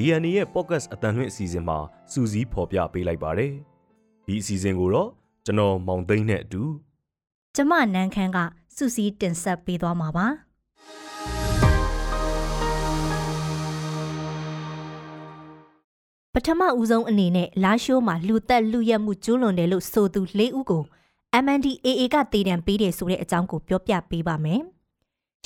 DNA ရဲ့ podcast အတန်လွင့်အစီအစဉ်မှာစူးစီးဖော်ပြပေးလိုက်ပါတယ်။ဒီအစီအစဉ်ကိုတော့ကျွန်တော်မောင်သိန်းနဲ့အတူကျမနန်းခမ်းကစူစီတင်ဆက်ပေးသွားမှာပါပထမဦးဆုံးအနေနဲ့လာရှိုးမှာလူသက်လူရက်မှုကျူးလွန်တယ်လို့ဆိုသူ၄ဦးကို MNDAA ကတေတံပေးတယ်ဆိုတဲ့အကြောင်းကိုပြောပြပေးပါမယ်။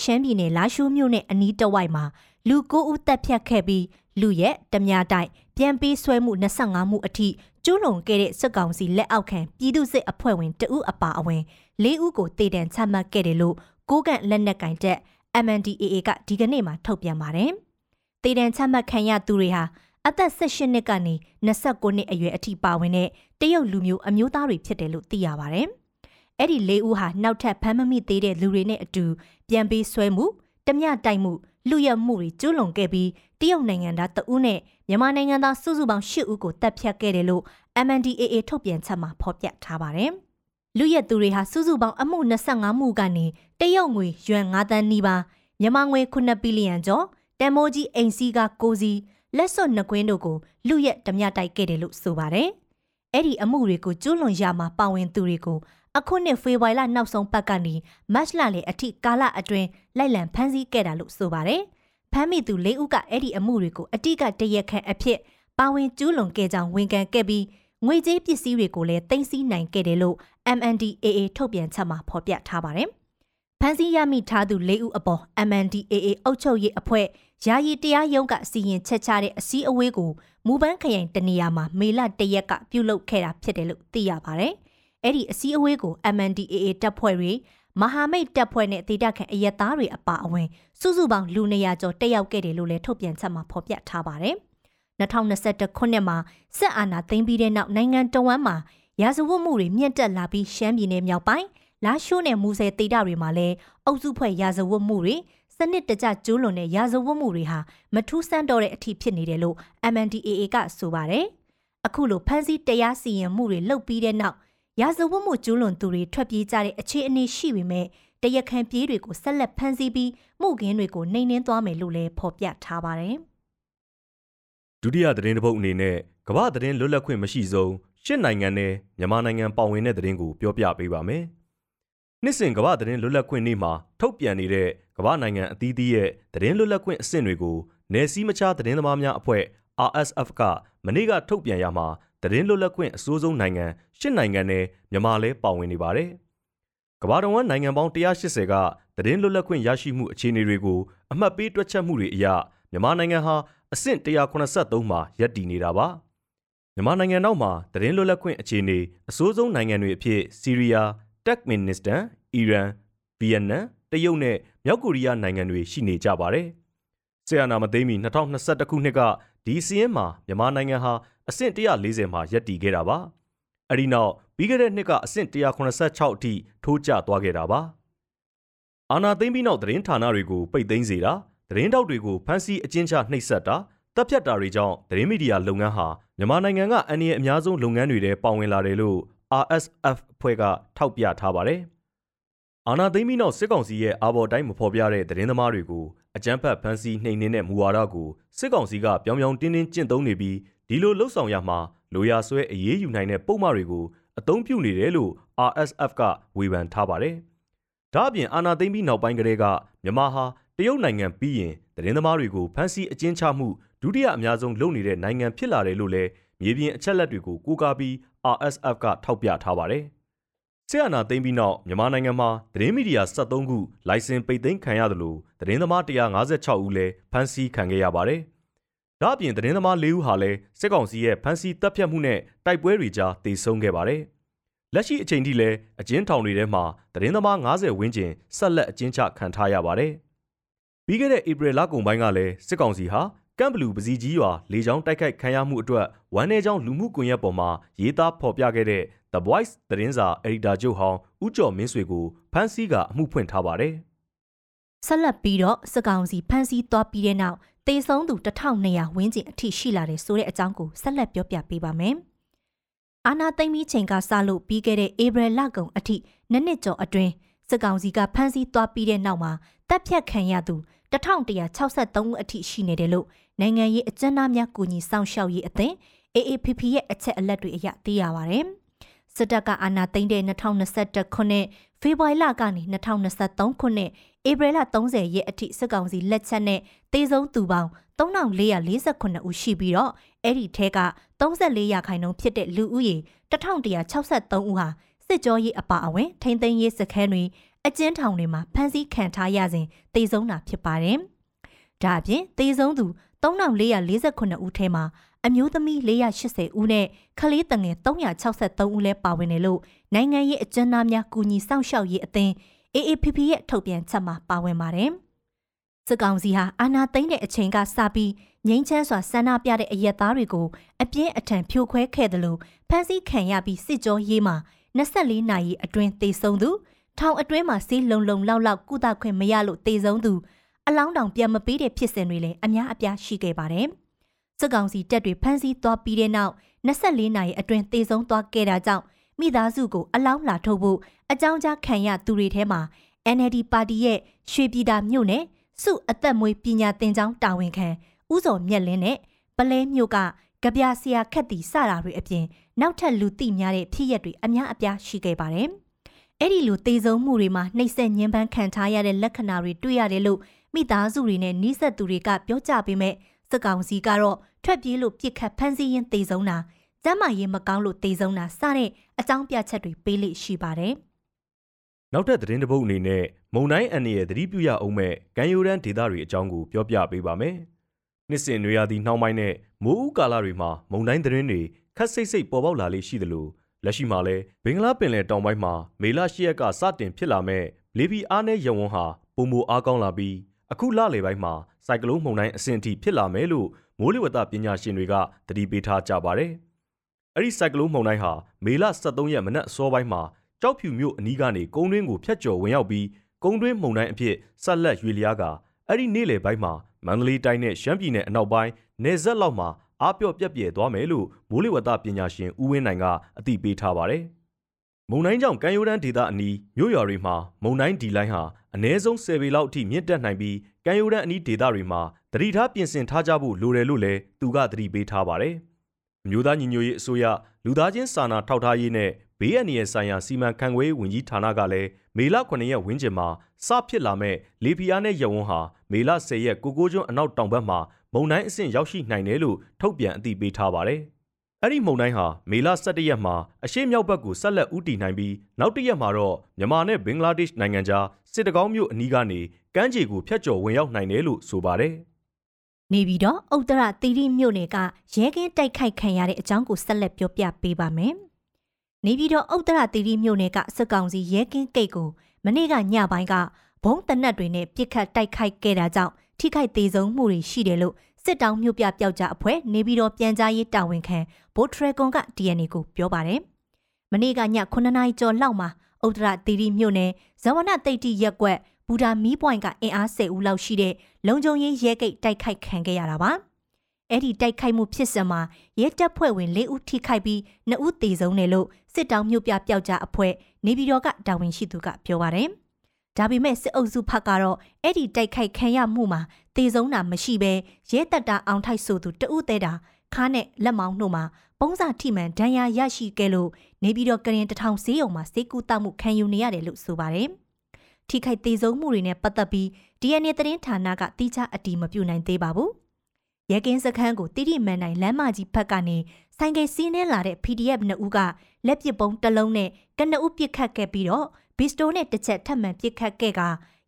ရှမ်းပြည်နယ်လာရှိုးမြို့နဲ့အနီးတဝိုက်မှာ လူ9ဦးတပ်ဖြတ်ခဲ့ပြီးလူရက်တမ ्या တိုက်ပြန်ပေးဆွဲမှု25မှုအထိကျူးလွန်ခဲ့တဲ့စစ်ကောင်စီလက်အောက်ခံပြည်သူစစ်အဖွဲ့ဝင်တဦးအပါအဝင်၄ဦးကိုတေတံချမှတ်ခဲ့တယ်လို့ကိုကန့်လက်နက်ကင်တက် MNDAA ကဒီကနေ့မှထုတ်ပြန်ပါတယ်။တေတံချမှတ်ခံရသူတွေဟာအသက်18နှစ်ကနေ29နှစ်အရွယ်အထိပါဝင်တဲ့တရုတ်လူမျိုးအမျိုးသားတွေဖြစ်တယ်လို့သိရပါတယ်။အဲ့ဒီ၄ဦးဟာနောက်ထပ်ဖမ်းမမိသေးတဲ့လူတွေနဲ့အတူပြန်ပေးဆွဲမှုတမျှတိုက်မှု လူရမှုတွေကျူးလွန်ခဲ့ပြီးတရုတ်နိုင်ငံသားတဦးနဲ့မြန်မာနိုင်ငံသားစုစုပေါင်း၈ဦးကိုတပ်ဖြတ်ခဲ့တယ်လို့ MNDAA ထုတ်ပြန်ချက်မှာဖော်ပြထားပါတယ်။လူရက်သူတွေဟာစုစုပေါင်းအမှု25မှုကနေတရုတ်ငွေယွမ်9တန်းနီးပါးမြန်မာငွေ9ဘီလီယံကျော်တန်မိုးကြီးအိမ်စီးက6စီးလက်စွပ်နှကွင်းတို့ကိုလူရက်ဓမြတိုက်ခဲ့တယ်လို့ဆိုပါတယ်။အဲ့ဒီအမှုတွေကိုကျူးလွန်ရမှာပါဝင်သူတွေကို အခုနှစ်ဖေဖော်ဝါရီလနောက်ဆုံးပတ်ကနေမတ်လလေအထိကာလအတွင်းလိုက်လံဖမ်းဆီးခဲ့တာလို့ဆိုပါတယ်။ဖမ်းမိသူ၄ဦးကအဲ့ဒီအမှုတွေကိုအတိကတရက်ခန့်အဖြစ်ပါဝင်ကျူးလွန်ခဲ့ကြောင်းဝန်ခံခဲ့ပြီးငွေကြေးပစ္စည်းတွေကိုလည်းတင်စီနိုင်ခဲ့တယ်လို့ MNDAA ထုတ်ပြန်ချက်မှာဖော်ပြထားပါတယ်။ဖမ်းဆီးရမိထားသူ၄ဦးအပေါ် MNDAA အုပ်ချုပ်ရေးအဖွဲ့ယာယီတရားရုံးကစီရင်ချက်ချတဲ့အစည်းအဝေးကိုမူပန်းခရိုင်တနေရာမှာမေလ၁ရက်ကပြုလုပ်ခဲ့တာဖြစ်တယ်လို့သိရပါတယ်။ အဲ့ဒီအစည်းအဝေးကို MNDAA တပ်ဖွဲ့တွေမဟာမိတ်တပ်ဖွဲ့နဲ့ဒေသခံအရက်သားတွေအပါအဝင်စုစုပေါင်းလူ200ကျော်တက်ရောက်ခဲ့တယ်လို့လည်းထုတ်ပြန်ချက်မှာဖော်ပြထားပါတယ်။2021ခုနှစ်မှာစစ်အာဏာသိမ်းပြီးတဲ့နောက်နိုင်ငံတော်ဝန်မှာရာဇဝတ်မှုတွေမြင့်တက်လာပြီးရှမ်းပြည်နယ်မြောက်ပိုင်းလာရှိုးနယ်မူဆယ်ဒေသတွေမှာလည်းအုပ်စုဖွဲ့ရာဇဝတ်မှုတွေစနစ်တကျကျူးလွန်တဲ့ရာဇဝတ်မှုတွေဟာမထူးဆန်းတော့တဲ့အထိဖြစ်နေတယ်လို့ MNDAA ကဆိုပါတယ်။အခုလိုဖမ်းဆီးတရားစီရင်မှုတွေလုပ်ပြီးတဲ့နောက် ရာဇဝတ်မှုကျူးလွန်သူတွေထွက်ပြေးကြတဲ့အခြေအနေရှိပေမဲ့တရခံပြေးတွေကိုဆက်လက်ဖမ်းဆီးပြီးမှုခင်းတွေကိုနှိမ်နှင်းသွားမယ်လို့လည်းဖော်ပြထားပါတယ်ဒုတိယသတင်းတစ်ပုဒ်အနေနဲ့ကမ္ဘာသတင်းလွတ်လပ်ခွင့်မရှိဆုံးရှစ်နိုင်ငံနဲ့မြန်မာနိုင်ငံပါဝင်တဲ့သတင်းကိုပြောပြပေးပါမယ်။နှစ်စဉ်ကမ္ဘာသတင်းလွတ်လပ်ခွင့်နေ့မှာထုတ်ပြန်နေတဲ့ကမ္ဘာနိုင်ငံအသီးသီးရဲ့သတင်းလွတ်လပ်ခွင့်အဆင့်တွေကိုနယ်စည်းမခြားသတင်းသမားများအဖွဲ့ RSF ကမနေ့ကထုတ်ပြန်ရမှာ သတင်းလွတ်လပ်ခွင့်အစိုးဆုံးနိုင်ငံရှစ်နိုင်ငံနဲ့မြန်မာလဲပါဝင်နေပါတယ်။ကမ္ဘာတော်ဝန်နိုင်ငံပေါင်း180ကသတင်းလွတ်လပ်ခွင့်ရရှိမှုအခြေအနေတွေကိုအမှတ်ပေးတွက်ချက်မှုတွေအရမြန်မာနိုင်ငံဟာအဆင့်183မှာရပ်တည်နေတာပါမြန်မာနိုင်ငံနောက်မှာသတင်းလွတ်လပ်ခွင့်အခြေအနေအဆိုးဆုံးနိုင်ငံတွေအဖြစ်ဆီးရီးယားတက်မင်နစ္စတန်အီရန်ဗီယက်နမ်တရုတ်နဲ့မြောက်ကိုရီးယားနိုင်ငံတွေရှိနေကြပါတယ်ဆီယနာမသိမ်းမီ2021ခုနှစ်က ဒီစီးရင်မှာမြန်မာနိုင်ငံဟာအဆင့်140မှာရပ်တည်ခဲ့တာပါအဲ့ဒီနောက်ပြီးခဲ့တဲ့နှစ်ကအဆင့်186အထိထိုးကျသွားခဲ့တာပါအာနာသိမ့်ပြီးနောက်သတင်းဌာနတွေကိုပိတ်သိမ်းစေတာသတင်းတောက်တွေကိုဖမ်းဆီးအကျဉ်းချနှိပ်စက်တာတပ်ဖြတ်တာတွေကြောင့်သတင်းမီဒီယာလုပ်ငန်းဟာမြန်မာနိုင်ငံကအန္တရာယ်အများဆုံးလုပ်ငန်းတွေထဲပါဝင်လာတယ်လို့ RSF အဖွဲ့ကထောက်ပြထားပါတယ်။အာဏာသိမ်းပြီးနောက်စစ်ကောင်စီရဲ့အာဘော်တိုင်းမဖော်ပြတဲ့သတင်းသမားတွေကို အကြမ်းဖက်ဖမ်းဆီးနှိမ်နင်းတဲ့မူဝါဒကိုစစ်ကောင်စီကပြောင်ပြောင်တင်းတင်းကျင့်သုံးနေပြီးဒီလိုလှုပ်ဆောင်ရမှာလိုရာဆွဲအရေးယူနိုင်တဲ့ပုံမှန်တွေကိုအသုံးပြုနေတယ်လို့ RSF ကဝေဖန်ထားပါတယ်။ဒါ့အပြင်အာဏာသိမ်းပြီးနောက်ပိုင်းကတည်းကမြန်မာဟာတရုတ်နိုင်ငံပြီးရင်သတင်းသမားတွေကိုဖမ်းဆီးအကျဉ်းချမှုဒုတိယအများဆုံးလုပ်နေတဲ့နိုင်ငံဖြစ်လာတယ်လို့လည်းမြေပြင်အချက်လက်တွေကိုကိုးကားပြီး RSF ကထောက်ပြထားပါတယ်။ ဆီယနာသိမ်းပြီးနောက်မြန်မာနိုင်ငံမှာသတင်းမီဒီယာ73ခုလိုင်စင်ပိတ်သိမ်းခံရတယ်လို့သတင်းသမား156ဦးလည်းဖမ်းဆီးခံခဲ့ရပါတယ်။ဒါ့အပြင်သတင်းသမား၄ဦးဟာလည်းစစ်ကောင်စီရဲ့ဖမ်းဆီးတပ်ဖြတ်မှုနဲ့တိုက်ပွဲတွေကြားတေဆုံးခဲ့ပါတယ်။လက်ရှိအချိန်ထိလည်းအကျဉ်းထောင်တွေထဲမှာသတင်းသမား90ဝန်းကျင်ဆက်လက်အကျဉ်းချခံထားရပါတယ်။ပြီးခဲ့တဲ့ဧပြီလကုန်ပိုင်းကလည်းစစ်ကောင်စီဟာ ကကမ်ဘလူးပစီကြီးရွာလေကြောင်းတိုက်ခိုက်ခံရမှုအတွက်ဝမ်း내ကြောင်းလူမှုကွန်ရက်ပေါ်မှာရေးသားဖော်ပြခဲ့တဲ့ The Voice သတင်းစာအယ်ဒီတာချုပ်ဟောင်းဦးကျော်မင်းဆွေကိုဖမ်းဆီးကအမှုဖွင့်ထားပါတယ်။ဆက်လက်ပြီးတော့စကောင်စီဖမ်းဆီးသွားပြီးတဲ့နောက်တေဆုံးသူ1200ဝန်းကျင်အထိရှိလာတယ်ဆိုတဲ့အကြောင်းကိုဆက်လက်ပြောပြပေးပါမယ်။အာနာသိမ့်ပြီးချိန်ကစလို့ပြီးခဲ့တဲ့ဧပြီလကုန်အထိနှစ်နှစ်ကျော်အတွင်းစကောင်စီကဖမ်းဆီးသွားပြီးတဲ့နောက်မှာတပ်ဖြတ်ခံရသူ 1163ဦးအထိရှိနေတယ်လို့နိုင်ငံရေးအကြမ်းသားများကူညီဆောင်ရှောက်ရေးအသင်း AAPP ရဲ့အချက်အလက်တွေအရသိရပါဗျ။စစ်တပ်ကအာဏာသိမ်းတဲ့2021ခုနှစ်ဖေဖော်ဝါရီလကနေ2023ခုနှစ်ဧပြီလ30ရက်အထိစစ်ကောင်စီလက်ချက်နဲ့တေဆုံးသူပေါင်း3448ဦးရှိပြီးတော့အဲ့ဒီထဲက34ရာခိုင်နှုန်းဖြစ်တဲ့လူဦးရေ1163ဦးဟာစစ်ကြောရေးအပါအဝင်ထိမ့်သိမ်းရေးစခန်းတွေ အကျဉ်းထောင်တွေမှာဖမ်းဆီးခံထားရစဉ်တေဆုံးတာဖြစ်ပါတယ်။ဒါအပြင်တေဆုံးသူ3448ဦးထဲမှာအမျိုးသမီး480ဦးနဲ့ကလေးတငယ်363ဦးလည်းပါဝင်တယ်လို့နိုင်ငံရေးအကျဉ်းသားများကူညီစောင့်ရှောက်ရေးအသင်း AAPP ရဲ့ထုတ်ပြန်ချက်မှာပါဝင်ပါတယ်။စစ်ကောင်စီဟာအာဏာသိမ်းတဲ့အချိန်ကစပြီးငိမ့်ချမ်းစွာဆန္ဒပြတဲ့အရက်သားတွေကိုအပြင်းအထန်ဖြိုခွဲခဲ့တယ်လို့ဖမ်းဆီးခံရပြီးစစ်ကြောရေးမှာ24နာရီအတွင်းတေဆုံးသူ ထောင်အတွင်းမှာစီးလုံလုံလောက်လောက်ကုသခွင့်မရလို့တေဆုံးသူအလောင်းတောင်ပြန်မပေးတဲ့ဖြစ်စဉ်တွေလည်းအများအပြားရှိခဲ့ပါတယ်။စစ်ကောင်စီတပ်တွေဖမ်းဆီးသွားပြီးတဲ့နောက်24နာရီအတွင်းတေဆုံးသွားခဲ့တာကြောင့်မိသားစုကိုအလောင်းလာထုတ်ဖို့အကြောင်းကြားခံရသူတွေထဲမှာ NLD ပါတီရဲ့ရွှေပြည်သာမြို့နယ်စုအသက်မွေးပညာသင်ကျောင်းတာဝန်ခံဦးစောမြက်လင်းနဲ့ပလဲမြို့ကကြပြဆရာခက်တီစတာတွေအပြင် နောက်ထပ်လူသိများတဲ့ဖြစ်ရက်တွေအများအပြားရှိခဲ့ပါတယ်။ အဲ့ဒီလိုတေဆုံးမှုတွေမှာနှိပ်စက်ညှဉ်းပန်းခံထားရတဲ့လက္ခဏာတွေတွေ့ရတယ်လို့မိသားစုတွေနဲ့နှိစက်သူတွေကပြောကြပေမဲ့စကောင်စီကတော့ထွက်ပြေးလို့ပြစ်ခတ်ဖမ်းဆီးရင်းတေဆုံးတာကျမ်းမာရေးမကောင်းလို့တေဆုံးတာစတဲ့အကြောင်းပြချက်တွေပေးလိရှိပါတယ်။နောက်ထပ်သတင်းတစ်ပုဒ်အနေနဲ့မုံတိုင်းအန်ရဲ့သတိပြုရအောင်မဲ့ကံယိုရန်ဒေတာတွေအကြောင်းကိုပြောပြပေးပါမယ်။နှစ်စဉ်နွေရာသီနှောင်းပိုင်းနဲ့မိုးဦးကာလတွေမှာမုံတိုင်းသတင်းတွေခက်စိတ်စိတ်ပေါ်ပေါက်လာလေးရှိသလို လက်ရှိမှာလည်းဘင်္ဂလားပင်လယ်တောင်ပိုင်းမှာမေလ၈ရက်ကစတင်ဖြစ်လာမဲ့လေပီအားနဲ့ရဝန်းဟာပုံမအားကောင်းလာပြီးအခုလလယ်ပိုင်းမှာစိုက်ကလုန်းမုန်တိုင်းအဆင့်အထိဖြစ်လာမယ်လို့မိုးလေဝသပညာရှင်တွေကသတိပေးထားကြပါတယ်။အဲ့ဒီစိုက်ကလုန်းမုန်တိုင်းဟာမေလ23ရက်မနက်အစောပိုင်းမှာကြောက်ဖြူမြို့အနီးကနေကုန်းတွင်းကိုဖျက်ကျော်ဝင်ရောက်ပြီးကုန်းတွင်းမုန်တိုင်းအဖြစ်ဆက်လက်ရွေလျားကအဲ့ဒီနေ့လယ်ပိုင်းမှာမန္တလေးတိုင်းနဲ့ရှမ်းပြည်နယ်အနောက်ပိုင်းနေဆက်လောက်မှာ အားပြော့ပြက်ပြဲသွားမယ်လို့မိုးလေဝသပညာရှင်ဦးဝင်းနိုင်ကအသိပေးထားပါတယ်။မုန်တိုင်းကြောင့်ကမ်းရိုးတန်းဒေသအနီးမြို့ရွာတွေမှာမုန်တိုင်းဒီလိုင်းဟာအနည်းဆုံး10ပေလောက်အထိမြင့်တက်နိုင်ပြီးကမ်းရိုးတန်းအနီးဒေသတွေမှာတတိထားပြင်ဆင်ထားကြဖို့လိုတယ်လို့လည်းသူကသတိပေးထားပါတယ်။မြို့သားညီညွတ်ရေးအစိုးရလူသားချင်းစာနာထောက်ထားရေးနဲ့ ဘေးအန္တရာယ်ဆိုင်ရာစီမံခန့်ခွဲရေးဝန်ကြီးဌာနကလည်းမေလ9ရက်ဝန်းကျင်မှာစဖြစ်လာမဲ့လေပြင်းနဲ့ရဝန်းဟာမေလ10ရက်ကိုကိုကျွန်းအနောက်တောင်ဘက်မှာမုန်တိုင်းအဆင့်ရောက်ရှိနိုင်တယ်လို့ထုတ်ပြန်အသိပေးထားပါတယ်။အဲ့ဒီမုန်တိုင်းဟာမေလ17ရက်မှာအရှေ့မြောက်ဘက်ကိုဆက်လက်ဦးတည်နိုင်ပြီးနောက်တစ်ရက်မှာတော့မြန်မာနဲ့ဘင်္ဂလားဒေ့ရှ်နိုင်ငံကြားစစ်တကောင်းမြို့အနီးကနေကမ်းခြေကိုဖျက်ကျော်ဝင်ရောက်နိုင်တယ်လို့ဆိုပါတယ်။နေပြီးတော့ဥတ္တရတီရီမြို့နယ်ကရဲကင်းတိုက်ခိုက်ခံရတဲ့အကြောင်းကိုဆက်လက်ပြောပြပေးပါမယ်။ နေပြီးတော့ဥတ္တရတီရီမြို့နယ်ကစစ်ကောင်စီရဲကင်းကိတ်ကိုမနေ့ကညပိုင်းကဘုံတနက်တွေနဲ့ပြစ်ခတ်တိုက်ခိုက်ခဲ့တာကြောင့်ထိခိုက်သေးဆုံးမှုတွေရှိတယ်လို့စစ်တောင်းမြို့ပြပျောက်ကြားအဖွဲ့နေပြီးတော့ပြန်ကြားရေးတာဝန်ခံဘိုထရကွန်က DNA ကိုပြောပါတယ်။မနေ့ကည9နာရီကျော်လောက်မှာဥဒရတီရီမြို့နယ်ဇဝနတိတ်တိရက်ကွက်ဘူဒါမီးပွိုင်ကအင်အား10ဦးလောက်ရှိတဲ့လုံခြုံရေးရဲဂိတ်တိုက်ခိုက်ခံခဲ့ရတာပါ။ အဲ့ဒီတိုက်ခိုက်မှုဖြစ်စဉ်မှာရဲတပ်ဖွဲ့ဝင်၄ဦးထိခိုက်ပြီး2ဦးသေဆုံးတယ်လို့စစ်တောင်းမြို့ပြပျောက်ကြားအဖွဲ့နေပြည်တော်ကတာဝန်ရှိသူကပြောပါတယ်။ဒါပေမဲ့စစ်အုပ်စုဖက်ကတော့အဲ့ဒီတိုက်ခိုက်ခံရမှုမှာတေဆုံးတာမရှိဘဲရဲတပ်တာအောင်ထိုက်ဆိုသူတဦးသေးတာခါနဲ့လက်မောင်းတို့မှာပုံစံထိမှန်ဒဏ်ရာရရှိခဲ့လို့နေပြီးတော့ကရင်တထောင်ဆေးရုံမှာစေကူတောက်မှုခံယူနေရတယ်လို့ဆိုပါတယ်။ထိခိုက်သေးဆုံးမှုတွေနဲ့ပတ်သက်ပြီး DNA သတင်းဌာနကတိကျအတီးမပြုနိုင်သေးပါဘူး။ ရဲကင်းစခန်းကိုတိတိမှန်နိုင်လမ်းမကြီးဖက်ကနေဆိုင်ကယ်စီးနှင်းလာတဲ့ PDF နှစ်ဦးကလက်ပစ်ပုံးတစ်လုံးနဲ့ကနအုပ်ပစ်ခတ်ခဲ့ပြီးတော့ဘီစတိုနဲ့တစ်ချက်ထပ်မံပစ်ခတ်ခဲ့က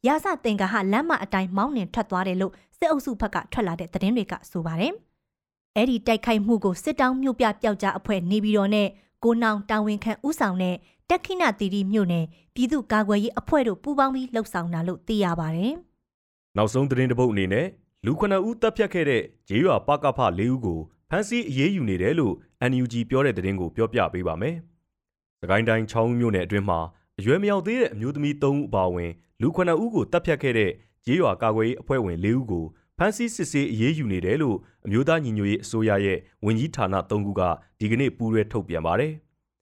ရာဇသင်္ကာဟလမ်းမအတိုင်းမောင်းနှင်ထွက်သွားတယ်လို့စစ်အုပ်စုဘက်ကထွက်လာတဲ့သတင်းတွေကဆိုပါတယ်။အဲ့ဒီတိုက်ခိုက်မှုကိုစစ်တောင်းမြို့ပြပျောက်ကြားအဖွဲ့နေပြည်တော်နဲ့ကိုနောင်တာဝန်ခံဦးဆောင်တဲ့တက်ခိနတီတီမြို့နယ်ပြည်သူ့ကာကွယ်ရေးအဖွဲ့တို့ပူးပေါင်းပြီးလှုပ်ဆောင်တာလို့သိရပါတယ်။နောက်ဆုံးသတင်းတစ်ပုဒ်အနေနဲ့ လူ9ဦးတပ်ဖြတ်ခဲ့တဲ့ဂျေးရွာပကဖ၄ဦးကိုဖမ်းဆီးအရေးယူနေတယ်လို့ NUG ပြောတဲ့သတင်းကိုပြောပြပေးပါမယ်။စကိုင်းတိုင်းချောင်းမြို့နယ်အတွင်းမှာအရွယ်မရောက်သေးတဲ့အမျိုးသမီး3ဦးအပါအဝင်လူ9ဦးကိုတပ်ဖြတ်ခဲ့တဲ့ဂျေးရွာကာကွယ်ရေးအဖွဲ့ဝင်၄ဦးကိုဖမ်းဆီးစစ်ဆေးအရေးယူနေတယ်လို့အမျိုးသားညီညွတ်ရေးအစိုးရရဲ့ဝန်ကြီးဌာန၃ခုကဒီကနေ့ပူးရဲထုတ်ပြန်ပါတယ်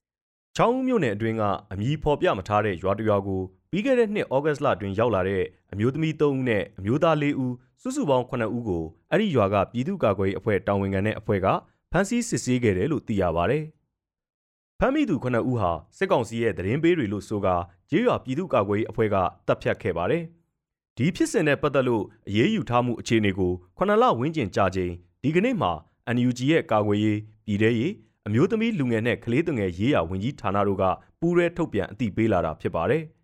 ။ချောင်းမြို့နယ်အတွင်းကအမည်ဖော်ပြမထားတဲ့ရွာတရွာကိုပြီးခဲ့တဲ့နှစ်ဩဂတ်လအတွင်းရောက်လာတဲ့အမျိုးသမီး၃ဦးနဲ့အမျိုးသား၄ဦး စုစုပေါင်း9ဦးကိုအဲ့ဒီရွာကပြည်သူ့ကာကွယ်ရေးအဖွဲ့တာဝန်ခံတဲ့အဖွဲ့ကဖမ်းဆီးစစ်ဆေးခဲ့တယ်လို့သိရပါဗျ။ဖမ်းမိသူ9ဦးဟာစစ်ကောင်စီရဲ့သတင်းပေးတွေလို့ဆိုကာကျေးရွာပြည်သူ့ကာကွယ်ရေးအဖွဲ့ကတပ်ဖြတ်ခဲ့ပါတယ်။ဒီဖြစ်စဉ်နဲ့ပတ်သက်လို့အရေးယူထားမှုအခြေအနေကို9လဝန်းကျင်ကြာချိန်ဒီကနေ့မှာ NUG ရဲ့ကာကွယ်ရေးပြည်ထရေးအမျိုးသမီးလူငယ်နဲ့ကလေးသူငယ်ရေးရာဝန်ကြီးဌာနတို့ကပူးရဲထုတ်ပြန်အသိပေးလာတာဖြစ်ပါတယ်။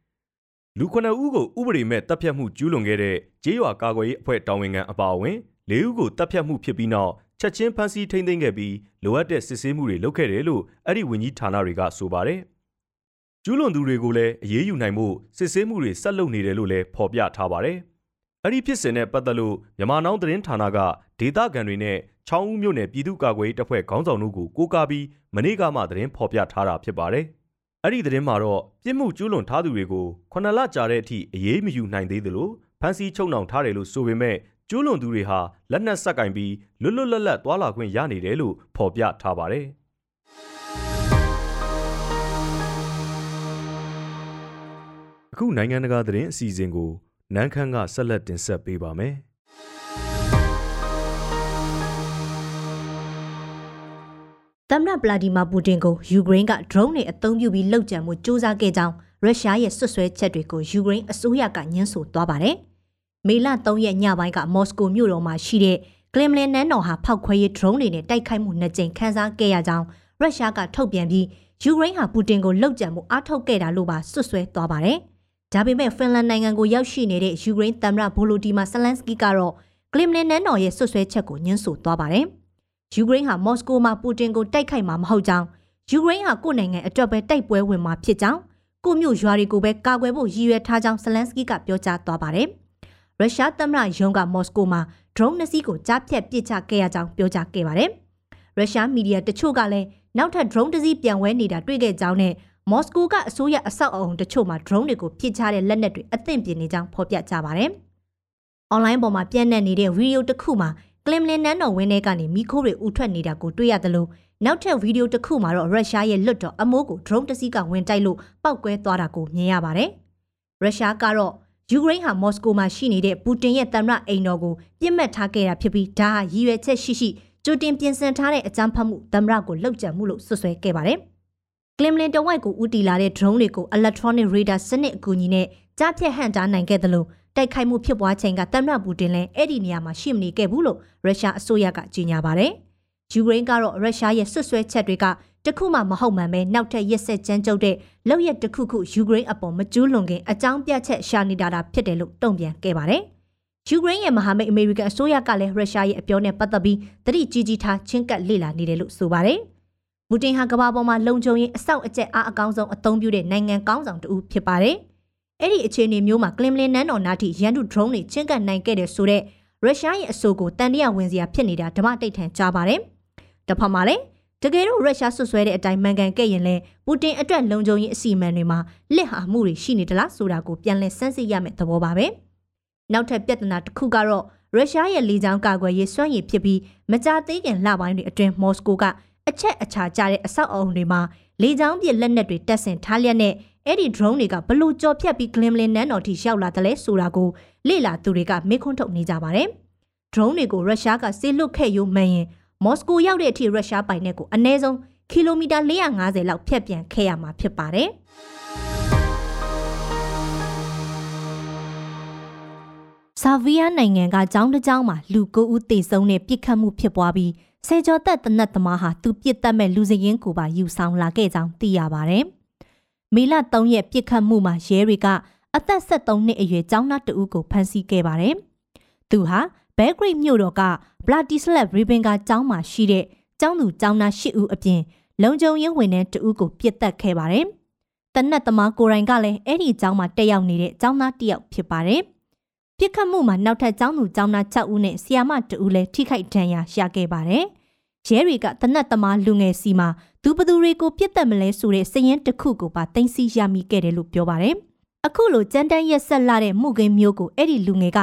လူ9ဦးကိုဥပဒေမဲ့တပ်ဖြတ်မှုကျူးလွန်ခဲ့တဲ့ကျေးရွာကာကွယ်ရေးအဖွဲ့တာဝန်ခံအပါအဝင်၄ဦးကိုတပ်ဖြတ်မှုဖြစ်ပြီးနောက်ချက်ချင်းဖမ်းဆီးထိန်းသိမ်းခဲ့ပြီးလိုအပ်တဲ့စစ်ဆေးမှုတွေလုပ်ခဲ့တယ်လို့အဲ့ဒီဝန်ကြီးဌာနတွေကဆိုပါတယ်။ကျူးလွန်သူတွေကိုလည်းအရေးယူနိုင်မှုစစ်ဆေးမှုတွေဆက်လုပ်နေတယ်လို့လည်းဖော်ပြထားပါတယ်။အဲ့ဒီဖြစ်စဉ်နဲ့ပတ်သက်လို့မြန်မာနောင်သတင်းဌာနကဒေတာကန်တွေနဲ့ချောင်းဦးမြို့နယ်ပြည်သူ့ကာကွယ်ရေးတပ်ဖွဲ့ခေါင်းဆောင်တို့ကိုကိုးကားပြီးမနေ့ကမှသတင်းဖော်ပြထားတာဖြစ်ပါတယ်။ အဲ့ဒီသတင်းမှာတော့ပြစ်မှုကျူးလွန်ထားသူတွေကိုခုနှစ်လကြာတဲ့အထိအရေးမယူနိုင်သေးသလိုဖမ်းဆီးချုပ်နှောင်ထားတယ်လို့ဆိုပေမဲ့ကျူးလွန်သူတွေဟာလက်နက်ဆက်ကင်ပြီးလွတ်လွတ်လပ်လပ်သွာလာခွင့်ရနေတယ်လို့ဖော်ပြထားပါတယ်အခုနိုင်ငံတကာသတင်းအစီအစဉ်ကိုနန်းခမ်းကဆက်လက်တင်ဆက်ပေးပါမယ် မ္မတဗလာဒီမာပူတင်ကိုယူကရိန်းက drone တွေအသုံးပြုပြီးလှုပ်ကြံမှုစ조사ခဲ့ကြောင်းရုရှားရဲ့ဆွဆွဲချက်တွေကိုယူကရိန်းအစိုးရကညှင်းဆိုသွားပါတယ်။မေလ3ရက်ညပိုင်းကမော်စကိုမြို့တော်မှာရှိတဲ့ကလင်မလင်နန်းတော်ဟာဖောက်ခွဲရေး drone တွေနဲ့တိုက်ခိုက်မှုနှစ်ကြိမ်ခန်းစားခဲ့ရကြောင်းရုရှားကထုတ်ပြန်ပြီးယူကရိန်းဟာပူတင်ကိုလှုပ်ကြံမှုအားထုတ်ခဲ့တာလို့ပါဆွဆွဲသွားပါတယ်။ဒါပေမဲ့ဖင်လန်နိုင်ငံကိုရောက်ရှိနေတဲ့ယူကရိန်းသမ္မတဗိုလိုဒီမာဇလန်စကီကတော့ကလင်မလင်နန်းတော်ရဲ့ဆွဆွဲချက်ကိုညှင်းဆိုသွားပါတယ်။ ယူကရိန်းဟာမော်စကိုမှာပူတင်ကိုတိုက်ခိုက်မှာမဟုတ်ကြောင်းယူကရိန်းဟာကိုယ်နိုင်ငံအတွက်ပဲတိုက်ပွဲဝင်မှာဖြစ်ကြောင်းကိုမြို့ရွာတွေကိုပဲကာကွယ်ဖို့ရည်ရွယ်ထားကြောင်းဇလန်စကီကပြောကြားသွားပါတယ်။ရုရှားသမ္မတယုံကမော်စကိုမှာ drone နှစ်စီးကိုကြားဖြတ်ပစ်ချခဲ့ရကြောင်းပြောကြားခဲ့ပါတယ်။ရုရှားမီဒီယာတချို့ကလည်းနောက်ထပ် drone တစ်စီးပြန်ဝဲနေတာတွေ့ခဲ့ကြောင်းနဲ့မော်စကိုကအစိုးရအဆောက်အအုံတချို့မှာ drone တွေကိုပစ်ချတဲ့လက်နက်တွေအသင့်ပြင်နေကြောင်းဖော်ပြကြပါတယ်။ online ပေါ်မှာပြန့်နှံ့နေတဲ့ဗီဒီယိုတစ်ခုမှာ ကလင်မလင်နန်းတော်ဝင်းထဲကနေမိခိုးတွေဥထွက်နေတာကိုတွေ့ရတယ်လို့နောက်ထပ်ဗီဒီယိုတစ်ခုမှာတော့ရုရှားရဲ့လွတ်တော်အမိုးကို drone တစ်စီးကဝင်တိုက်လို့ပောက်ကွဲသွားတာကိုမြင်ရပါတယ်။ရုရှားကတော့ယူကရိန်းဟာမော်စကိုမှာရှိနေတဲ့ပူတင်ရဲ့သမ္မတအိမ်တော်ကိုပြစ်မှတ်ထားခဲ့တာဖြစ်ပြီးဒါဟာရည်ရွယ်ချက်ရှိရှိကြိုတင်ပြင်ဆင်ထားတဲ့အကြမ်းဖက်မှုသမ္မတကိုလှုပ်ကြံမှုလို့ဆွဆွဲခဲ့ပါတယ်။ကလင်မလင်တဝိုက်ကိုဦးတည်လာတဲ့ drone တွေကို electronic radar စနစ်အကူအညီနဲ့ကြားဖြတ်ဟန့်တားနိုင်ခဲ့တယ်လို့ တိုက်ခိုက်မှုဖြစ်ပွားချိန်ကသမ္မတပူတင်လည်းအဲ့ဒီနေရာမှာရှိမနေခဲ့ဘူးလို့ရုရှားအစိုးရကကြေညာပါတယ်။ယူကရိန်းကတော့ရုရှားရဲ့ဆွဆွဲချက်တွေကတခုမှမဟုတ်မှန်ပဲနောက်ထပ်ရက်ဆက်ကြမ်းကြုတ်တဲ့လောက်ရက်တစ်ခုခုယူကရိန်းအပေါ်မကျူးလွန်ခင်အကြောင်းပြချက်ရှာနေတာတာဖြစ်တယ်လို့တုံ့ပြန်ခဲ့ပါတယ်။ယူကရိန်းရဲ့မဟာမိတ်အမေရိကန်အစိုးရကလည်းရုရှားရဲ့အပြောနဲ့ပတ်သက်ပြီးတတိကြီးကြီးထားချင်းကပ်လေ့လာနေတယ်လို့ဆိုပါတယ်။ပူတင်ဟာကမ္ဘာပေါ်မှာလုံခြုံရေးအဆောက်အကျက်အားအကောင်းဆုံးအသုံးပြုတဲ့နိုင်ငံကောင်းဆောင်တူဖြစ်ပါတယ်။ အဲ့ဒီအခြေအနေမျိုးမှာကလင်မလင်နန်းတော်နားထိရန်သူ drone တွေချင်းကပ်နိုင်ခဲ့တဲ့ဆိုတော့ရုရှားရဲ့အဆိုကိုတန်တရာဝင်စရာဖြစ်နေတာဓမ္မတိတ်ထန်ကြားပါတယ်။တစ်ဖက်မှာလည်းတကယ်လို့ရုရှားဆွဆွဲတဲ့အတိုင်းမှန်ကန်ခဲ့ရင်လည်းပူတင်အတွက်လုံခြုံရေးအစီအမံတွေမှာလက်ဟာမှုတွေရှိနေသလားဆိုတာကိုပြန်လည်စမ်းစစ်ရမယ့်သဘောပါပဲ။နောက်ထပ်ပြဿနာတစ်ခုကတော့ရုရှားရဲ့လေကြောင်းကာကွယ်ရေးစွမ်းရည်ဖြစ်ပြီးမကြာသေးခင်လပိုင်းတွေအတွင်းမော်စကိုကအချက်အချာကျတဲ့အဆောက်အအုံတွေမှာလေကြောင်းပစ်လက်နက်တွေတပ်ဆင်ထားလျက်နဲ့ အဲ့ဒီ drone တွေကဘလို့ကြော်ဖြတ်ပြီး Glimlin နန်းတော်ထိရောက်လာတယ်လဲဆိုတာကိုလေ့လာသူတွေကမေးခွန်းထုတ်နေကြပါတယ်။ drone တွေကိုရုရှားကစေလွတ်ခဲ့ရုံမှန်ရင်မော်စကိုရောက်တဲ့အထိရုရှားပိုင်နက်ကိုအနည်းဆုံးကီလိုမီတာ450လောက်ဖြတ်ပြန်ခဲ့ရမှာဖြစ်ပါတယ်။ဆာဗီးယားနိုင်ငံကကျောင်းတစ်ကျောင်းမှာလူ9ဦးသေဆုံးတဲ့ပြစ်ခတ်မှုဖြစ်ပွားပြီးဆယ်ကျော်သက်တနတ်သမားဟာသူပြစ်တတ်မဲ့လူစရင်ကိုပါယူဆောင်လာခဲ့ကြောင်းသိရပါတယ်။ မေလ3ရက်ပြစ်ခတ်မှုမှာရဲတွေကအသက်73နှစ်အရွယ်ကျောင်းသားတဦးကိုဖမ်းဆီးခဲ့ပါတယ်။သူဟာဘဲဂရိတ်မြို့တော်ကဘလာတီစလက်ရီဘင်ကကျောင်းမှာရှိတဲ့ကျောင်းသူကျောင်းသား၈ဦးအပြင်လုံခြုံရေးဝန်ထမ်းတဦးကိုပြစ်တက်ခဲ့ပါတယ်။တနက်သမားကိုရိုင်ကလည်းအဲ့ဒီကျောင်းမှာတက်ရောက်နေတဲ့ကျောင်းသားတစ်ယောက်ဖြစ်ပါတယ်ပြစ်ခတ်မှုမှာနောက်ထပ်ကျောင်းသူကျောင်းသား6ဦးနဲ့ဆီယာမ2ဦးလည်းထိခိုက်ဒဏ်ရာရခဲ့ပါတယ်။ရဲတွေကတနတ်သမားလူငယ်စီမှာ သူဘသူတွေကိုပြစ်တက်မလဲဆိုတဲ့စည်ရင်တစ်ခုကိုပါတင်စီရမိခဲ့တယ်လို့ပြောပါတယ်။အခုလိုကြမ်းတမ်းရက်ဆက်လာတဲ့မှုခင်းမျိုးကိုအဲ့ဒီလူငယ်က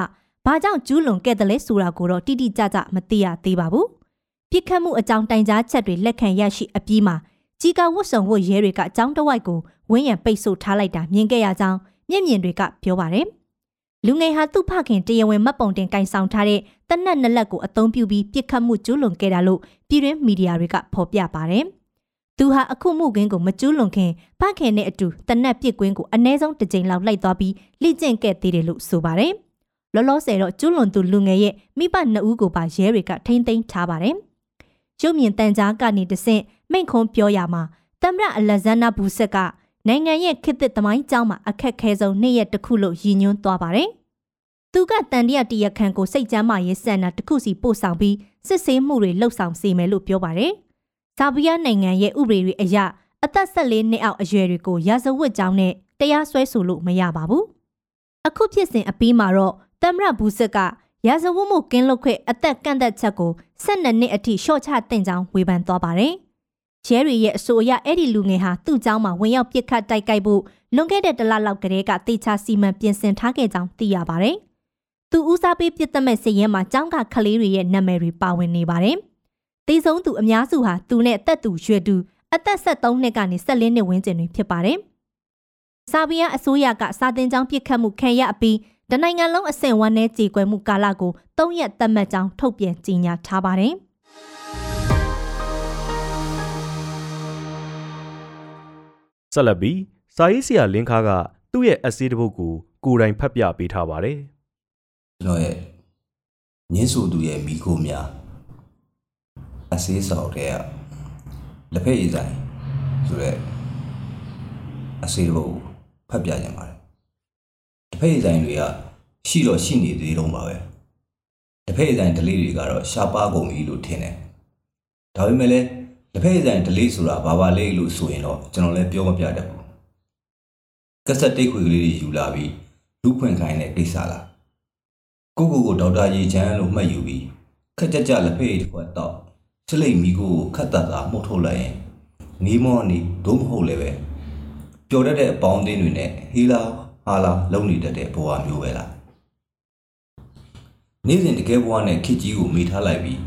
ဘာကြောင့်ကျူးလွန်ခဲ့တယ်လဲဆိုတာကိုတော့တိတိကျကျမသိရသေးပါဘူး။ပြစ်ခတ်မှုအကြောင်းတိုင်ကြားချက်တွေလက်ခံရရှိအပြီးမှာကြီးကဝတ်စုံဝတ်ရဲတွေကအကြောင်းတဝိုက်ကိုဝင်းရံပိတ်ဆို့ထားလိုက်တာမြင်ခဲ့ရကြောင်းမျက်မြင်တွေကပြောပါတယ်။လူငယ်ဟာသူ့ဖခင်တရားဝင်မှတ်ပုံတင်ကင်ဆောင်ထားတဲ့တနက်နလက်ကိုအသုံးပြုပြီးပြစ်ခတ်မှုကျူးလွန်ခဲ့တာလို့ပြည်တွင်းမီဒီယာတွေကဖော်ပြပါတယ်။ သူဟာအခုမှုခင်းကိုမကျူးလွန်ခင်ဖခင်နဲ့အတူတနက်ပြစ်ကွင်းကိုအ ਨੇ ဆုံးတစ်ကြိမ်လောက်လိုက်သွားပြီးလိကျင့်ခဲ့သေးတယ်လို့ဆိုပါတယ်။လောလောဆယ်တော့ကျူးလွန်သူလူငယ်ရဲ့မိဘနှစ်ဦးကိုပါရဲတွေကထိမ့်သိမ်းထားပါတယ်။ရုပ်မြင်တန်ကြားကနေတဆင့်မိန့်ခွန်းပြောရမှာတမရအလက်ဇန္နာဘူဆက်ကနိုင်ငံရဲ့ခေတ်သစ်သမိုင်းကြောင်းမှာအခက်ခဲဆုံးနေ့ရက်တစ်ခုလို့ရည်ညွှန်းသွားပါတယ်။သူကတန်တရတရခန့်ကိုစိတ်ကြမ်းမှရေးဆန္ဒတစ်ခုစီပို့ဆောင်ပြီးစစ်ဆေးမှုတွေလှုပ်ဆောင်စေမယ်လို့ပြောပါတယ်။ ဇာဗီးယားနိုင်ငံရဲ့ဥပဒေတွေအရအသက်14နှစ်အောက်အရွယ်တွေကိုရာဇဝတ်ကြောင်းနဲ့တရားစွဲဆိုလို့မရပါဘူး။အခုဖြစ်စဉ်အပြီးမှာတော့တမရဘူးဆက်ကရာဇဝတ်မှုကင်းလွတ်ခွင့်အသက်ကန့်သက်ချက်ကို12နှစ်အထိရှော့ချတင်ကြောင်းဝေဖန်သွားပါတယ်။ရဲတွေရဲ့အဆိုအရအဲ့ဒီလူငယ်ဟာသူ့เจ้าမှာဝင်ရောက်ပစ်ခတ်တိုက်ခိုက်ဖို့လွန်ခဲ့တဲ့တလလောက်ကတည်းကတေချာစီမံပြင်ဆင်ထားခဲ့ကြောင်းသိရပါတယ်။သူဦးစားပေးပြစ်သက်မဲ့စည်ရဲမှာကျောင်းကကလေးတွေရဲ့နာမည်တွေပါဝင်နေပါတယ်။ တေဆုံးသူအများစုဟာသူနဲ့အသက်သူရွယ်သူအသက်73နှစ်ကနေ14နှစ်ဝန်းကျင်တွေဖြစ်ပါတယ်။ဆာဗီးယားအစိုးရကစာတင်ကျောင်းပြစ်ခတ်မှုခံရအပြီးတနိုင်ငံလုံးအဆင့်ဝမ်းနဲ့ကြေကွယ်မှုကာလကို၃ရက်သတ်မှတ်ကြောင်းထုတ်ပြန်ကြေညာထားပါတယ်။ဆက်လက်ပြီးစာရေးဆရာလင်းခါကသူ့ရဲ့အစေးတစ်ပုဒ်ကိုကိုယ်တိုင်ဖတ်ပြပေးထားပါတယ်ကျွန်တော်ရဲ့ညင်းဆိုသူရဲ့မိခိုးများ အစေးဆောင်တဲ့လက်ဖက်ရည်ဆိုင်ဆိုတဲ့အစေးတစ်ပုဒ်ဖတ်ပြကြပါတယ်တစ်ဖက်ရည်ဆိုင်တွေကရှိတော့ရှိနေသေးတော့ပါပဲတစ်ဖက်ရည်ဆိုင်ဒလေးတွေကတော့ရှားပါကုန်ပြီလို့ထင်တယ်ဒါပေမဲ့လည်းလက်ဖက်ဆိုင်ဒလေးဆိုတာဘာပါလဲလို့ဆိုရင်တော့ကျွန်တော်လည်းပြောမပြတတ်ဘူးကက်ဆက်တိတ်ခွေကလေးတွေယူလာပြီးလူဖွင့်ခိုင်းတဲ့ကိစ္စလားကိုကိုကိုဒေါက်တာရေချမ်းလို့မှတ်ယူပြီးခက်ကြကြလက်ဖက်တစ်ခွက်တော့ စလိတ်မီကိုခတ်တတ်တာမှုတ်ထုတ်လိုက်ရင်နီးမောနီဒုံးမဟုတ်လည်းပဲပျော်တတ်တဲ့အပေါင်းအသင်းတွေနဲ့ဟီလာဟာလာလုံနေတတ်တဲ့ဘဝမျိုးပဲလားနေ့စဉ်တကယ်ဘဝနဲ့ခစ်ကြီးကိုမိထားလိုက်ပြီး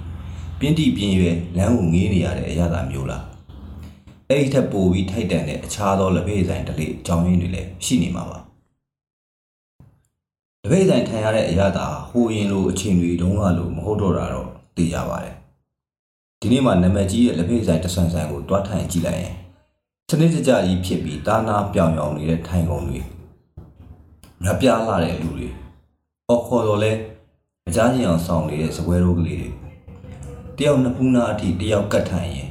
ပြင်းတိပြင်းရွယ်လမ်းကိုငေးနေရတဲ့အရာသာမျိုးလားအဲ့ဒီထက်ပိုပြီးထိုက်တန်တဲ့အခြားသောလက်ဖေးဆိုင်တလေးအကြောင်းရင်းတွေလည်းရှိနေမှာပါလက်ဖေးဆိုင်ထိုင်ရတဲ့အရာသာဟိုရင်လိုအချိန်တွေတုန်းကလိုမဟုတ်တော့တာတော့သိကြပါတယ် ဒီနေ့မှနာမည်ကြီးရဲ့လက်ဖေးဆိုင်တဆန်ဆန်ကိုတွားထိုင်ကြည့်လိုက်ရင်စနစ်တကျကြီးဖြစ်ပြီးတာနာပြောင်ပြောင်နေတဲ့ထိုင်ကုန်တွေငါပြားလာတဲ့လူတွေအော်ခေါ်တော့လဲအကြမ်းကြီးအောင်ဆောင်နေတဲ့စပွဲတို့ကလေးတွေတယောက်နှစ်ဖူးနာအထိတယောက်ကတ်ထိုင်ရင်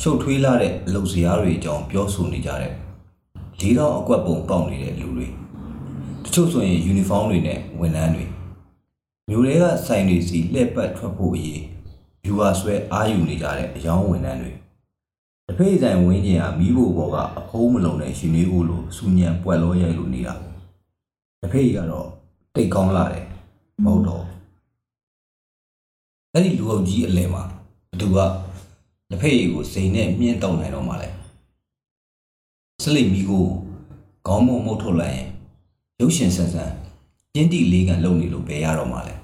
ရှုပ်ထွေးလာတဲ့အလုပ်စရာတွေအကြောင်းပြောဆိုနေကြတဲ့လေးတော့အကွက်ပုံပေါက်နေတဲ့လူတွေတချို့ဆိုရင်ယူနီဖောင်းတွေနဲ့ဝန်ထမ်းတွေမျိုးတွေကဆိုင်တွေစီလှည့်ပတ်ထွက်ဖို့အရေး ယူဟာဆွဲအာယူနေကြတဲ့အယောင်းဝန်ထမ်းတွေတဖေးဆိုင်ဝင်းကျင်ဟာမိဖို့ဘောကအဖိုးမလုံးတဲ့ရှင်လေးကိုလိုစူညံပွက်လောရိုက်လို့နေတာတဖေးကတော့တိတ်ကောင်းလာတယ်မဟုတ်တော့အဲ့ဒီလူအုပ်ကြီးအလဲမှာဘသူကလက်ဖက်ရည်ကိုစိန်နဲ့မြင့်တောက်နိုင်တော့မှလဲစလိမီကိုခေါင်းမုံမုတ်ထုတ်လိုက်ရင်ရုပ်ရှင်ဆန်ဆန်ပြင်းတိလေးကန်လုံနေလို့ပဲရတော့မှလဲ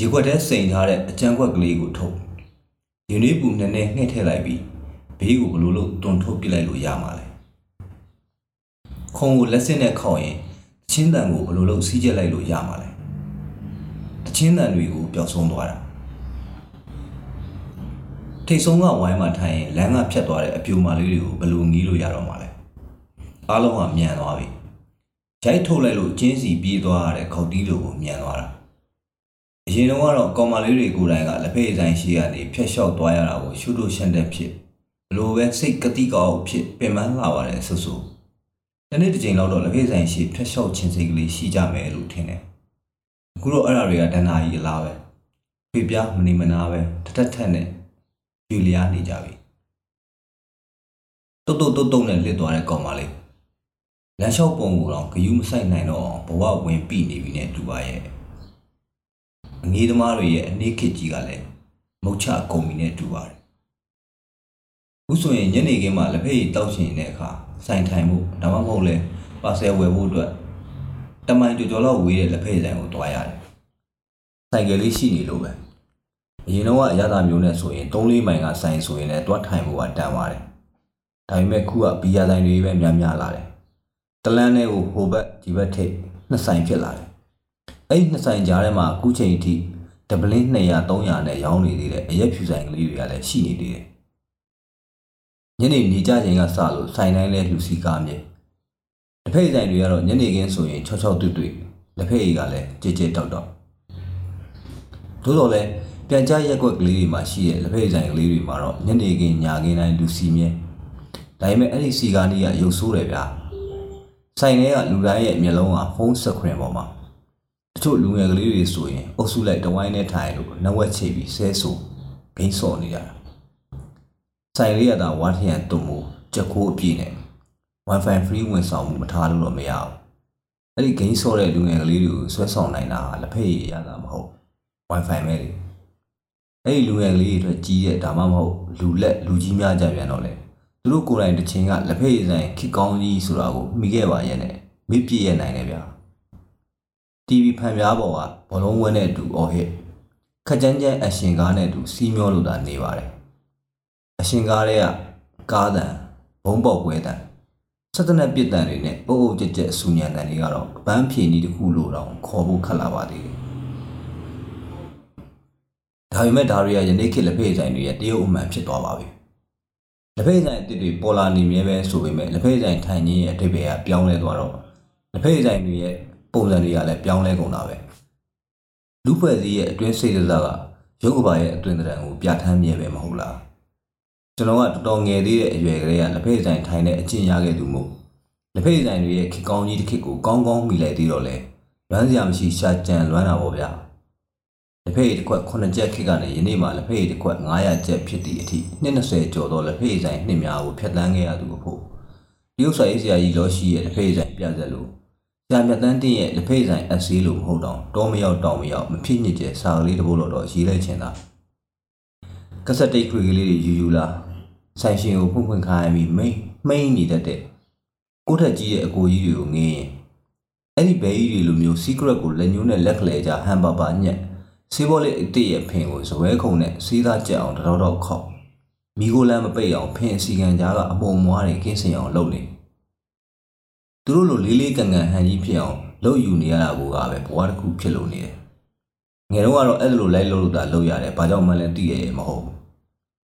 ရေခွက်ထဲစိန်ထားတဲ့အကြံခွက်ကလေးကိုထုတ်ရင်းနှီးပူနဲ့နဲ့နှဲ့ထည့်လိုက်ပြီးဘေးကိုဘလို့လို့တွန်ထုတ်ပစ်လိုက်လို့ရမှာလဲခုံကိုလက်စင်းနဲ့ခောက်ရင်ချင်းတန်ကိုဘလို့လို့စီးကျက်လိုက်လို့ရမှာလဲတချင်းတန်တွေကိုပျောက်ဆုံးသွားတာထိတ်ဆုံးကဝိုင်းမှာထိုင်ရင်လမ်းကဖြတ်သွားတဲ့အပြူမာလေးတွေကိုဘယ်လိုငီးလို့ရတော့မှာလဲအားလုံးကမြန်သွားပြီရိုက်ထုတ်လိုက်လို့ကျင်းစီပြေးသွားရတဲ့ခေါက်တီးလိုကိုမြန်သွားတာ အရင်တော့ကတော့ကောင်မလေးတွေကိုယ်တိုင်ကလက်ဖက်ဆိုင်ရှိကနေဖျက်လျှောက်သွားရတာကိုရှုလို့ရှန်တဲ့ဖြစ်ဘလို့ပဲစိတ်ကတိကောက်ဖြစ်ပင်ပန်းလာပါတယ်ဆူဆူတနေ့တစ်ချိန်လောက်တော့လက်ဖက်ဆိုင်ရှိဖျက်လျှောက်ခြင်းစိတ်ကလေးရှိကြမယ်လို့ထင်တယ်အခုတော့အဲ့ဒါတွေကဒဏ္ဍာကြီးအလားပဲဖေပြမနေမနာပဲတထက်ထက်နဲ့ယူလျားနေကြပြီတုတ်တုတ်တုတ်တုတ်နဲ့လစ်သွားတဲ့ကောင်မလေးလမ်းလျှောက်ပုံကိုတော့ဂယူးမဆိုင်နိုင်တော့အောင်ဘဝဝင်ပြီနေပြီနဲ့တူပါရဲ့ အငေးသမားတွေရဲ့အနေခစ်ကြီးကလည်းမုတ်ချကုန်ပြီနဲ့တူပါတယ်ခုဆိုရင်ညနေခင်းမှာလက်ဖက်ရည်တောက်ချင်တဲ့အခါစိုင်ထိုင်မှုဒါမှမဟုတ်လဲပါဆယ်ဝယ်ဖို့အတွက်တမိုင်ကြော်ကြော်လောက်ဝေးတဲ့လက်ဖက်ရည်ဆိုင်ကိုတွားရတယ်ဆိုင်ကလေးရှိနေလို့ပဲအရင်တော့အရသာမျိုးနဲ့ဆိုရင်3-4မိုင်ကဆိုင်ဆိုရင်လည်းတွားထိုင်ဖို့ကတန်ပါတယ်ဒါပေမဲ့ခုကဘီယာဆိုင်တွေပဲများများလာတယ်တလန်းနဲ့ကိုဟိုဘက်ဒီဘက်ထိပ်နှစ်ဆိုင်ဖြစ်လာတယ် အဲ့ဒီနှစ်ဆိုင်ကြားထဲမှာအခုချိန်အထိဒဗလင်း200 300နဲ့ရောင်းနေသေးတဲ့အရက်ဖြူဆိုင်ကလေးတွေကလည်းရှိနေသေးတယ်ညနေနေကြချိန်ကစလို့ဆိုင်တိုင်းလဲလူစီကားမြေလက်ဖက်ဆိုင်တွေကတော့ညနေခင်းဆိုရင်6 6တွေ့တွေ့လက်ဖက်ရည်ကလည်းကြဲကြဲတောက်တောက်သို့တော်လည်းပြန်ကြားရက်ွက်ကလေးတွေမှာရှိတဲ့လက်ဖက်ဆိုင်ကလေးတွေမှာတော့ညနေခင်းညခင်းတိုင်းလူစီမြဲဒါပေမဲ့အဲ့ဒီစီကားကြီးကရုပ်ဆိုးတယ်ဗျာဆိုင်ထဲကလူတိုင်းရဲ့မျက်လုံးကဖုန်းစခရင်ပေါ်မှာ တချို့လူငယ်ကလေးတွေဆိုရင်အုပ်စုလိုက်တဝိုင်းနဲ့ထိုင်လို့နဝက်ချိတ်ပြီးဆဲဆိုဂိမ်းစော်နေကြတာဆိုင်လေးရတာဝါထရန်တုံမှုချက်ခိုးအပြည့်နဲ့ Wi-Fi free ဝင်ဆောင်မှုမထားလို့တော့မရဘူးအဲ့ဒီဂိမ်းစော်တဲ့လူငယ်ကလေးတွေကိုဆွဲဆောင်နိုင်တာလက်ဖက်ရည်ရတာမဟုတ် Wi-Fi ပဲလေအဲ့ဒီလူငယ်ကလေးတွေအတွက်ကြီးတဲ့ဒါမှမဟုတ်လူလက်လူကြီးများကြပြန်တော့လေသူတို့ကိုယ်တိုင်တစ်ချိန်ကလက်ဖက်ရည်ဆိုင်ခစ်ကောင်းကြီးဆိုတာကိုမိခဲ့ပါရဲ့နဲ့မိပြည့်ရနိုင်တယ်ဗျာ TV ဖန်ပြားပေါ်ကဘောလုံးဝဲနဲ့အတူအော်ဟစ်ခက်ကြမ်းကြမ်းအရှင်ကားနဲ့အတူစီးမျောလို့သာနေပါတယ်အရှင်ကားတွေကကားတန်ဘုံပေါက်ကွဲတန်စက်တနက်ပစ်တန်တွေနဲ့အုပ်အုပ်ကြက်ကြက်ဆူညံတန်တွေကတော့ဗန်းဖြေနီးတစ်ခုလို့တော့ခေါ်ဖို့ခက်လာပါသေးတယ်ဒါပေမဲ့ဒါတွေကယနေ့ခေတ်လက်ဖက်ဆိုင်တွေရဲ့တရုတ်အမှန်ဖြစ်သွားပါပြီလက်ဖက်ဆိုင်အစ်စ်တွေပေါ်လာနေမြဲပဲဆိုပေမဲ့လက်ဖက်ဆိုင်ထိုင်ခြင်းရဲ့အဓိပ္ပာယ်ကပြောင်းလဲသွားတော့လက်ဖက်ဆိုင်တွေရဲ့ ပုံစံတွေကလည်းပြောင်းလဲကုန်တာပဲလူဖွဲ့စည်းရဲ့အတွင်းစိတ်ဓာတ်ကရုပ်ကဘာရဲ့အတွင်းသဏ္ဍာန်ကိုပြဋ္ဌာန်းမြဲပဲမဟုတ်လားကျွန်တော်ကတော်တော်ငယ်သေးတဲ့အရွယ်ကလေးကလက်ဖက်ဆိုင်ထိုင်တဲ့အကျင့်ရခဲ့သူမို့လက်ဖက်ဆိုင်တွေရဲ့ခေကောင်းကြီးတစ်ခေတ်ကိုကောင်းကောင်းမိလိုက်သေးတော့လေလွမ်းစရာမရှိရှာကြံလွမ်းတာပေါ့ဗျာလက်ဖက်ရည်တစ်ခွက်9ချက်ခေတ်ကနေယနေ့မှလက်ဖက်ရည်တစ်ခွက်900ချက်ဖြစ်သည့်အထိ20ကျော်သောလက်ဖက်ရည်ဆိုင်နှစ်များကိုဖျက်ဆီးခဲ့ရသူအဖို့တရုတ်ဆိုင်ဆရာကြီးလောရှိရဲ့လက်ဖက်ရည်ဆိုင်ပြဆက်လို့ ဆရာမြတ်တန်းတင်ရဲ့လက်ဖက်ရည်ဆိုင်အစည်းလို့မဟုတ်တော့တောမရောက်တောင်မရောက်မဖြစ်ညစ်ကျစာကလေးတစ်ပုဒ်တော့ရေးလိုက်ချင်တာကစက်တိတ်ခွေကလေးတွေယူယူလာဆိုင်ရှင်ကိုဖွင့်ဖွင့်ခိုင်းပြီးမိမ့်မိမ့်နေတတ်တဲ့ကိုထက်ကြီးရဲ့အကိုကြီးတွေကိုငင်းရင်အဲ့ဒီဘဲကြီးတွေလိုမျိုး secret ကိုလက်ညှိုးနဲ့လက်ကလေးကြဟန်ပါပါညက်ဆေးဘောလေးအစ်စ်ရဲ့ဖင်ကိုဇွဲခုံနဲ့စီးသားကြက်အောင်တတော်တော်ခောက်မိကိုလမ်းမပိတ်အောင်ဖင်အစီကန်ကြားကအမုံမွားတွေကင်းစင်အောင်လုပ်နေ သူတို့လိုလေးလေးကန်ကန်ဟန်ကြီးဖြစ်အောင်လုပ်ယူနေရတာကိုကပဲဘဝတစ်ခုဖြစ်လို့နေတယ်ငယ်တော့ကတော့အဲ့လိုလိုက်လို့လို့တာလုပ်ရတယ်ဘာကြောင့်မှလည်းသိရရဲ့မဟုတ်ဘူး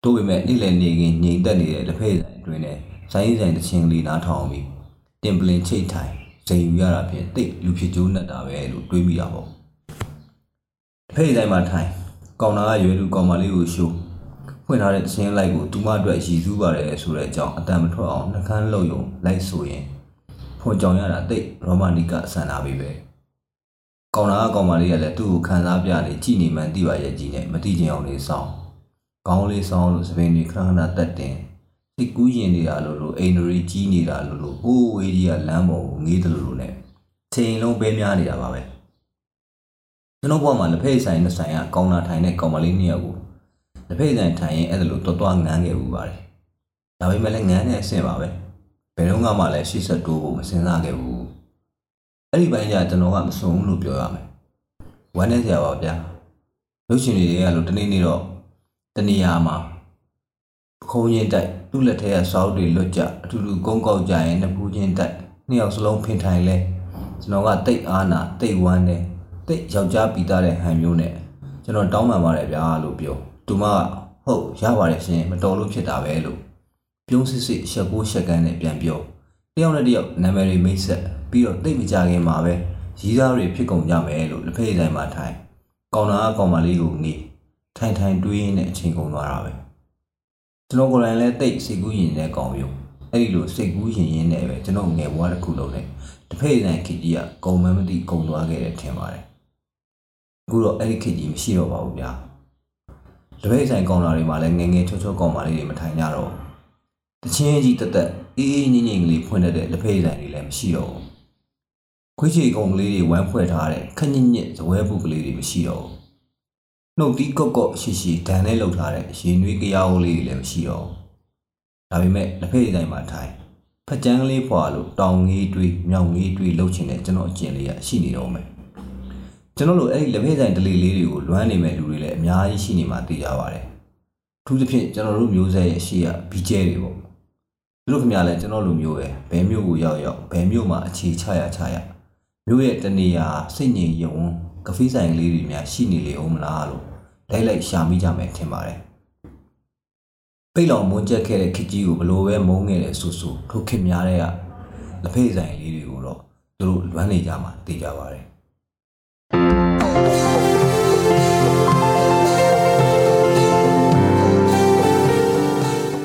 တို့ပေမဲ့နေ့လည်နေခင်ငြိမ်သက်နေတဲ့လက်ဖက်ဆိုင်အတွင်းနဲ့ဆိုင်းဆိုင်တစ်ချင်းလေးနားထောင်ပြီးတင်ပလင်ချိတ်ထိုင်ဇိမ်ယူရတာဖြင့်တိတ်လူဖြစ်ကျိုးနဲ့တာပဲလို့တွေးမိတာပေါ့လက်ဖက်ဆိုင်မှာထိုင်ကောင်နာကရွယ်လူကောင်မလေးကိုရှိုးဖွင့်ထားတဲ့ချင်းလိုက်ကိုသူမအတွက်ရည်စူးပါတယ်ဆိုတဲ့အကြောင်းအတန်မထွက်အောင်နှကန်းလုံယုံလိုက်ဆိုရင် ဖွန်ကြောင်ရတာတိတ်ရောမန်တီကဆန်လာပြီပဲကောင်နာကကောင်မလေးကလည်းသူ့ကိုခံစားပြနေကြည်နေမှန်းသိပါရဲ့ကြီးနဲ့မသိချင်အောင်လေးစောင်းကောင်းလေးဆောင်လို့စပင်းတွေခဏခဏတက်တင်စိတ်ကူးရင်နေတာလို့လို့အိမ်တွေကြီးနေတာလို့လို့အိုးဝေးကြီးကလမ်းပေါ်ကိုငေးတယ်လို့လို့ ਨੇ ချိန်လုံးပဲများနေတာပါပဲကျွန်တော်ဘဝမှာလက်ဖက်ဆိုင်နဲ့ဆိုင်ကကောင်းတာထိုင်တဲ့ကောင်မလေးနှစ်ယောက်ကိုလက်ဖက်ဆိုင်ထိုင်ရင်အဲ့ဒါလို့တွတ်တွားငန်းခဲ့ဘူးပါတယ်ဒါပေမဲ့လည်းငန်းတဲ့အဆင့်ပါပဲဘ ယ်တော့မှလည်းရှေ့ဆက်တိုးဖို့မစဉ်းစားခဲ့ဘူးအဲ့ဒီပိုင်းကျကျွန်တော်ကမစုံဘူးလို့ပြောရမယ်ဝမ်းနေစရာပါဗျာရုပ်ရှင်တွေကလို့တနေ့နေ့တော့တနေရာမှာခုံးရင်တိုက်သူ့လက်ထဲကစောက်တွေလွတ်ကြအထူးထူးကုန်းကောက်ကြရင်နှစ်ဖူးချင်းတိုက်နှစ်ယောက်စလုံးဖင်ထိုင်လဲကျွန်တော်ကတိတ်အားနာတိတ်ဝမ်းတယ်တိတ်ယောက်ျားပီတာတဲ့ဟန်မျိုးနဲ့ကျွန်တော်တောင်းပန်ပါတယ်ဗျာလို့ပြောသူမကဟုတ်ရပါတယ်ရှင်မတော်လို့ဖြစ်တာပဲလို့ ပြုံးစစ်စစ်ရှက်ကိုရှက်ကန်းနဲ့ပြန်ပြောတယောက်နဲ့တယောက်နာမည်တွေမိတ်ဆက်ပြီးတော့တိတ်မကြခင်မှာပဲရီးသားတွေဖြစ်ကုန်ကြမယ်လို့လက်ဖက်ဆိုင်မှာထိုင်ကောင်နာကကောင်မလေးကိုငေးထိုင်ထိုင်တွေးရင်းနဲ့အချိန်ကုန်သွားတာပဲကျွန်တော်ကိုယ်တိုင်လည်းတိတ်စိတ်ကူးရင်နဲ့ကောင်းပြုံအဲ့ဒီလိုစိတ်ကူးရင်ရင်းနဲ့ပဲကျွန်တော်ငယ်ဘွားတစ်ခုလုံးနဲ့တစ်ဖက်ဆိုင်ခေကြီးကကုံမမသိကုံသွားခဲ့တယ်ထင်ပါတယ်အခုတော့အဲ့ဒီခေကြီးမရှိတော့ပါဘူးဗျာတစ်ဖက်ဆိုင်ကောင်လာတွေမှာလည်းငငယ်ချောချောကောင်မလေးတွေမထိုင်ကြတော့ တချင်းကြီးတက်တက်အေးအေးငိမ့်ငိမ့်ကလေးဖွင့်တဲ့လက်ဖက်ဆိုင်တွေလည်းမရှိတော့ဘူးခွေးချေကုံကလေးတွေဝမ်းဖွဲ့ထားတဲ့ခက်ညစ်ညစ်ဇပွဲပုတ်ကလေးတွေမရှိတော့ဘူးနှုတ်တီးကော့ကော့ရှိရှိဒဏ်နဲ့လှုပ်ထားတဲ့ရေနွေးကြရောလေးတွေလည်းမရှိတော့ဘူးဒါပေမဲ့လက်ဖက်ဆိုင်မှာထိုင်ဖက်ကြမ်းကလေးဖွာလို့တောင်ငေးတွေးမြောင်ငေးတွေးလှုပ်ချင်တဲ့ကျွန်တော်အကျင့်လေးရရှိနေတော့မယ်ကျွန်တော်တို့အဲ့ဒီလက်ဖက်ဆိုင်တလေးလေးတွေကိုလွမ်းနေမဲ့လူတွေလည်းအများကြီးရှိနေမှသိကြပါတယ်အထူးသဖြင့်ကျွန်တော်တို့မျိုးဆက်ရဲ့ရှေ့ကဘီကျဲတွေပေါ့သူ တို့ခင်ဗျားလည်းကျွန်တော်လူမျိုးပဲဘယ်မျိုးကိုရောက်ရောက်ဘယ်မျိုးမှာအခြေချရချရမျိုးရဲ့တနေရာစိတ်ငြိမ်ရုံကဖေးဆိုင်လေးတွေများရှိနေလေအောင်မလားလို့လိုက်လိုက်ရှာမိကြမယ်ထင်ပါတယ်ပိတ်လောင်မွန်းကျက်ခဲ့တဲ့ခကြီးကိုဘလို့ပဲမုန်းခဲ့တယ်ဆိုဆိုထိုခင်များတဲ့ကလက်ဖေးဆိုင်လေးတွေကိုတော့သူတို့လွမ်းနေကြမှာသိကြပါတယ်